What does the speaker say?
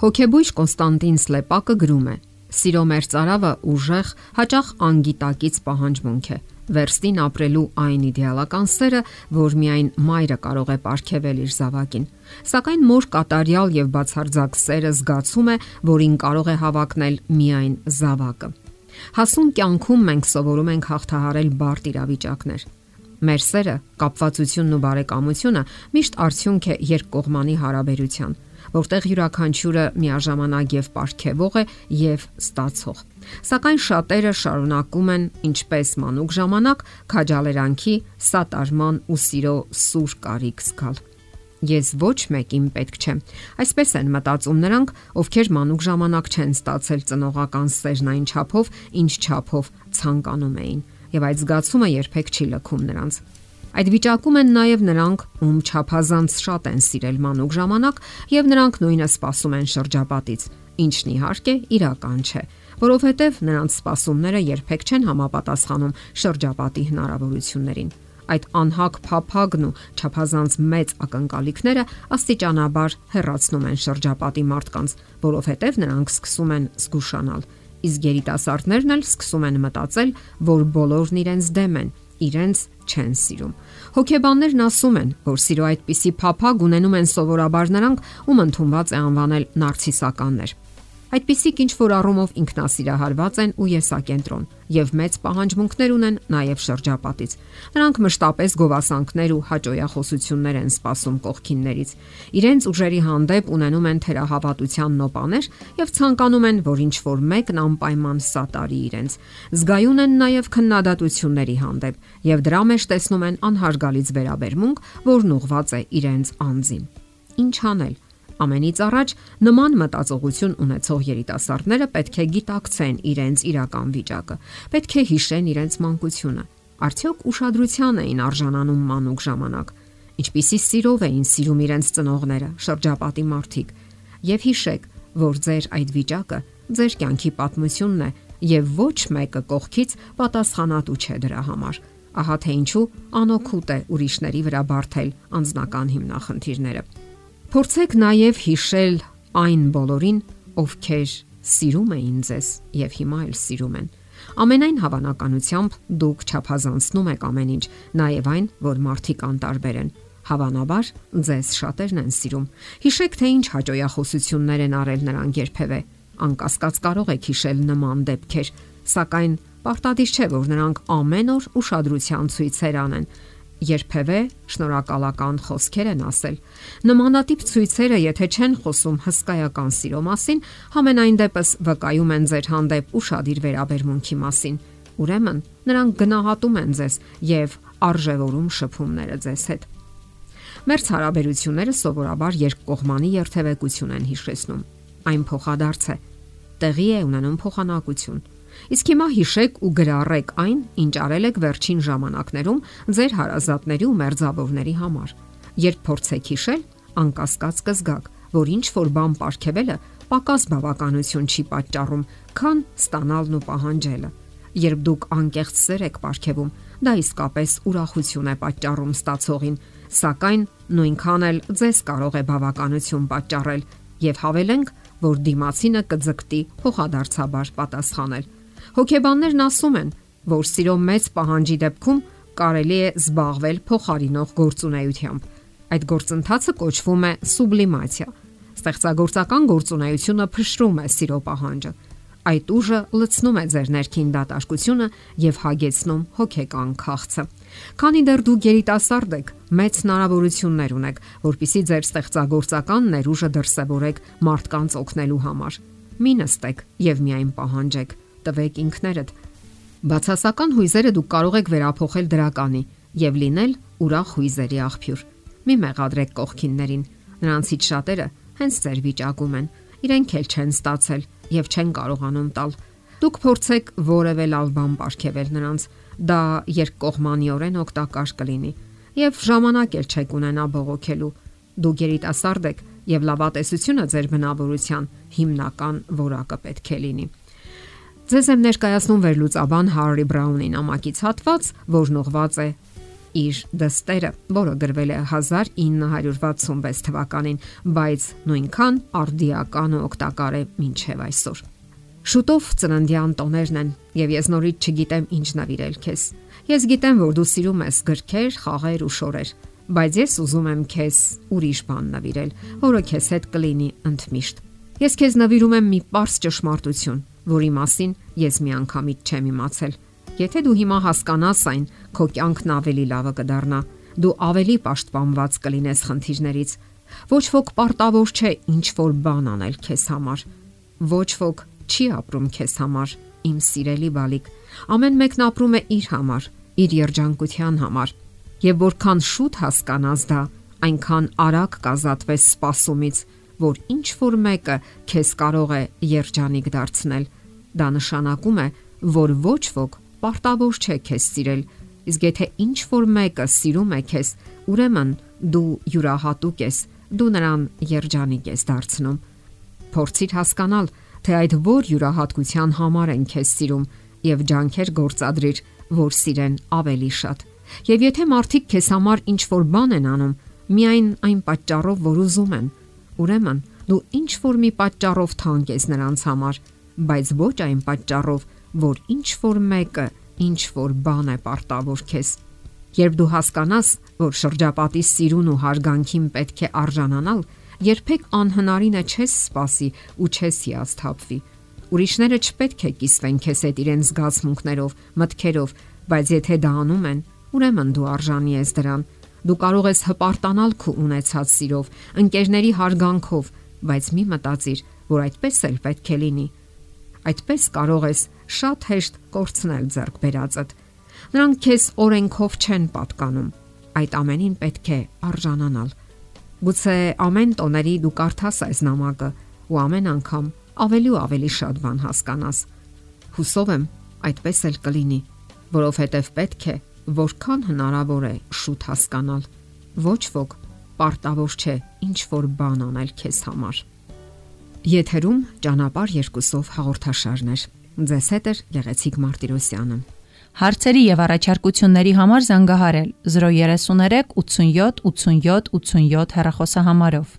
Հոգեբույժ Կոնստանտին Սլեպակը գրում է. Սիրո մեր цаրավը ուժեղ, հաճախ անգիտակից պահանջմունք է վերստին ապրելու այն իդեալական սերը, որ միայն մայրը կարող է ապարգևել իր զավակին։ Սակայն մոր կատարյալ եւ բացարձակ սերը զգացում է, որին կարող է հավակնել միայն զավակը։ Հասուն կյանքում մենք սովորում ենք հաղթահարել բարդ իրավիճակներ։ Մեր սերը, կապվածությունն ու բարեկամությունը միշտ արդյունք է երկկողմանի հարաբերության որտեղ յուրաքանչյուրը միաժամանակ եւ ապարգևող է եւ ստացող։ Սակայն շատերը շարունակում են ինչպես մանուկ ժամանակ քաջալերանքի, սատարման ու սիրո սուր կարիք զգալ։ Ես ոչ մեկին պետք չեմ։ Այսպես են մտածում նրանք, ովքեր մանուկ ժամանակ չեն ստացել ծնողական սերն այն չափով, ինչ չափով ցանկանում էին, եւ այդ զգացումը երբեք չի լքում նրանց։ Այդ վիճակում են նաև նրանք, ում չափազանց շատ են սիրել մանուկ ժամանակ, եւ նրանք նույնը սпасում են շրջապատից, ինչն իհարկե իրական չէ, որովհետեւ նրանց սпасումները երբեք չեն համապատասխանում շրջապատի հնարավորություններին այդ անհակ փափագն ու ճափազանց մեծ ակնկալիքները աստիճանաբար հեռացնում են շրջապատի մարդկանց, որովհետև նրանք սկսում են զգուշանալ։ Իսկ երիտասարդներն էլ սկսում են մտածել, որ բոլորն իրենց դեմ են իրենց չեն սիրում։ Հոգեբաններն ասում են, որ սիրո այդպիսի փափագ ունենում են սովորաբար նրանք, ում ընդունված է անվանել նարցիսականներ։ Այդպիսիք ինչ որ առումով ինքնասիրահարված են ու եսակենտրոն եւ մեծ պահանջմունքներ ունեն նաեւ շրջապատից։ Նրանք մշտապես գովասանքներ ու հաջողախոսություններ են սպասում կողքիններից։ Իրենց ուժերի հանդեպ ունենում են թերահավատության նոպաներ եւ ցանկանում են, որ ինչ որ մեկն անպայման սատարի իրենց։ Զգայուն են նաեւ քննադատությունների հանդեպ եւ դրա մեջ տեսնում են անհարգալից վերաբերմունք, որն ուղված է իրենց անձին։ Ինչ անել Ամենից առաջ նման մտածողություն ունեցող երիտասարդները պետք է գիտակցեն իրենց իրական վիճակը։ Պետք է հիշեն իրենց մանկությունը։ Արդյոք ուշադրության էին արժանանում մանուկ ժամանակ։ Ինչպիսի սիրով էին սիրում իրենց ծնողները, շրջապատի մարդիկ։ Եվ հիշեք, որ ձեր այդ վիճակը ձեր կյանքի պատմությունն է եւ ոչ մեկը կողքից պատասխանատու չէ դրա համար։ Ահա թե ինչու անօքուտ է ուրիշների վրա բարթել անձնական հիմնախնդիրները։ Փորձեք նաև հիշել այն բոլորին, ովքեր սիրում էին ձեզ եւ հիմա էլ սիրում են։ Ամենայն հավանականությամբ դուք ճափազանցնում եք ամեն ինչ, նաև այն, որ մարդիկ անտարբեր են։ Հավանաբար ձեզ շատերն են սիրում։ Հիշեք, թե ինչ հաջողություններ են արել նրանք երբևէ։ Անկասկած կարող եք հիշել նման դեպքեր, սակայն պարտադիր չէ, որ նրանք ամեն օր ուշադրության ցույցեր անեն երբևէ շնորհակալական խոսքեր են ասել։ Նմանատիպ ցույցերը, եթե չեն խոսում հսկայական սիրո մասին, համենայն դեպս վկայում են ձեր հանդեպ ուշադիր վերաբերմունքի մասին։ Ուրեմն, նրանք գնահատում են ձեզ եւ արժևորում շփումները ձեզ հետ։ Մեր հարաբերությունները սովորաբար երկկողմանի երթևեկություն են հիշեցնում։ Այն փոխադարձ է։ Տեղի է ունենում փոխանակություն Իսկ հիմա հիշեք ու գրառեք այն, ինչ արել եք վերջին ժամանակներում ձեր հարազատների ու մերձավորների համար։ Երբ փորձեք հիշել, անկասկած կզգաք, որ ինչ որ բան ապարգևելը պակաս բավականություն չի պատճառում, քան ստանալն ու պահանջելը։ Երբ դուք անկեղծ սեր եք ապարգևում, դա իսկապես ուրախություն է պատճառում ստացողին, սակայն նույնքան էլ ձեզ կարող է բավականություն պատճառել եւ հավելենք, որ դիմացինը կձգտի փոխադարձաբար պատասխանել Հոգեբաններն ասում են, որ սիրո մեծ պահանջի դեպքում կարելի է զբաղվել փոխարինող գործունեությամբ։ Այդ գործընթացը կոչվում է սուբլիմացիա։ Ստեղծագործական գործունեությունը փշրում է սիրո պահանջը։ Այդ ուժը լցնում է ձեր ներքին դատարկությունը եւ հագեցնում հոգեկան քաղցը։ Քանի դեռ դուք երիտասարդ եք, մեծ հնարավորություններ ունեք, որpիսի ձեր ստեղծագործական ներուժը դրսևորեք մարդկանց օգնելու համար։ Մի նստեք եւ միայն պահանջեք տվեք ինքներդ։ Բացասական հույզերը դուք կարող եք վերափոխել դրականի եւ լինել ուրախ հույզերի աղբյուր։ Մի մեղադրեք կողքիններին։ Նրանցից շատերը հենց ձեր վիճակում են։ Իրենք էլ չեն ստացել եւ չեն կարողանում տալ։ Դուք փորձեք որևէ լավ բան ապարգևել նրանց։ Դա երկկողմանիորեն օգտակար կլինի եւ ժամանակ էլ չեք ունենա բողոքելու։ Դուք երիտասարդ եք եւ լավատեսությունը ձեր բնավորության հիմնական որակը պետք է լինի։ Ձեզ եմ ներկայացնում վերլուծաբան Հարի Բրաունի նամակից հատված, որն ուղված է իր դստերը, որը գրվել է 1966 թվականին, բայց նույնքան արդիական ու օգտակար է մինչև այսօր։ Շուտով ծննդյան տոներն են, եւ ես նորից չգիտեմ ինչ նվիրել քեզ։ Ես գիտեմ, որ դու սիրում ես գրքեր, խաղեր ու շորեր, բայց ես ուզում եմ քեզ ուրիշ բան նվիրել, որը քեզ հետ կլինի ընդմիշտ։ Ես քեզ նվիրում եմ մի པարս ճշմարտություն, որի մասին ես միանգամից չեմ իմացել։ Եթե դու հիմա հասկանաս այն, քո կյանքն ավելի լավը կդառնա։ Դու ավելի պաշտպանված կլինես խնդիրներից։ Ոչ ոք պարտավոր չէ ինչ որ բան անել քեզ համար։ Ոչ ոք չի ապրում քեզ համար, իմ սիրելի բալիկ։ Ամեն մեկն ապրում է իր համար, իր երջանկության համար։ Եվ որքան շուտ հասկանաս դա, այնքան արագ կազատվես սпасումից, որ ինչ որ մեկը քեզ կարող է երջանիկ դարձնել։ Դա նշանակում է, որ ոչ ոք պարտավոր չէ քեզ սիրել, իսկ եթե ինչ որ մեկը սիրում է քեզ, ուրեմն դու յուրահատուկ ես, դու նրան երջանիկ ես դարձնում։ Փորձիր հասկանալ, թե այդ որ յուրահատկության համար են քեզ սիրում եւ ջանքեր գործադրիր, որ սիրեն ավելի շատ։ Եվ եթե մարդիկ քեզ համար ինչ որ բան են անում, միայն այն պատճառով, որ ուզում են, Ուրեմն դու ինչ որ մի պատճառով թանկ ես նրանց համար, բայց ոչ այն պատճառով, որ ինչ որ մեկը ինչ որ բան է պարտավոր քեզ։ Երբ դու հասկանաս, որ շրջապատի սիրուն ու հարգանքին պետք է արժանանալ, երբեք անհնարինը չես սпасի ու չես հիասթափվի։ Ուրիշները չպետք է կիսվեն քեզ այդ իրենց զգացմունքներով, մտքերով, բայց եթե դա անում են, ուրեմն դու արժանի ես դրան։ Դու կարող ես հպարտանալ քո ունեցած սիրով, ընկերների հարգանքով, բայց մի մտածիր, որ այդպես էլ պետք է լինի։ Այդպես կարող ես շատ հեշտ կորցնել ձեռք բերածդ։ Նրանք քեզ օրենքով չեն պատկանում։ Այդ ամենին պետք է արժանանալ։ Գուցե ամեն տոների դու կարդաս այս նամակը ու ամեն անգամ ավելի ու ավելի շատ բան հասկանաս։ Հուսով եմ, այդպես էլ կլինի, որովհետև պետք է որքան հնարավոր է շուտ հասկանալ։ Ոչ ոք պարտավոր չէ ինչ որ բան անել քեզ համար։ Եթերում ճանապար երկուսով հաղորդաշարներ։ Ձեզ հետ է Գեղեցիկ Մարտիրոսյանը։ Հարցերի եւ առաջարկությունների համար զանգահարել 033 87 87 87 հեռախոսահամարով։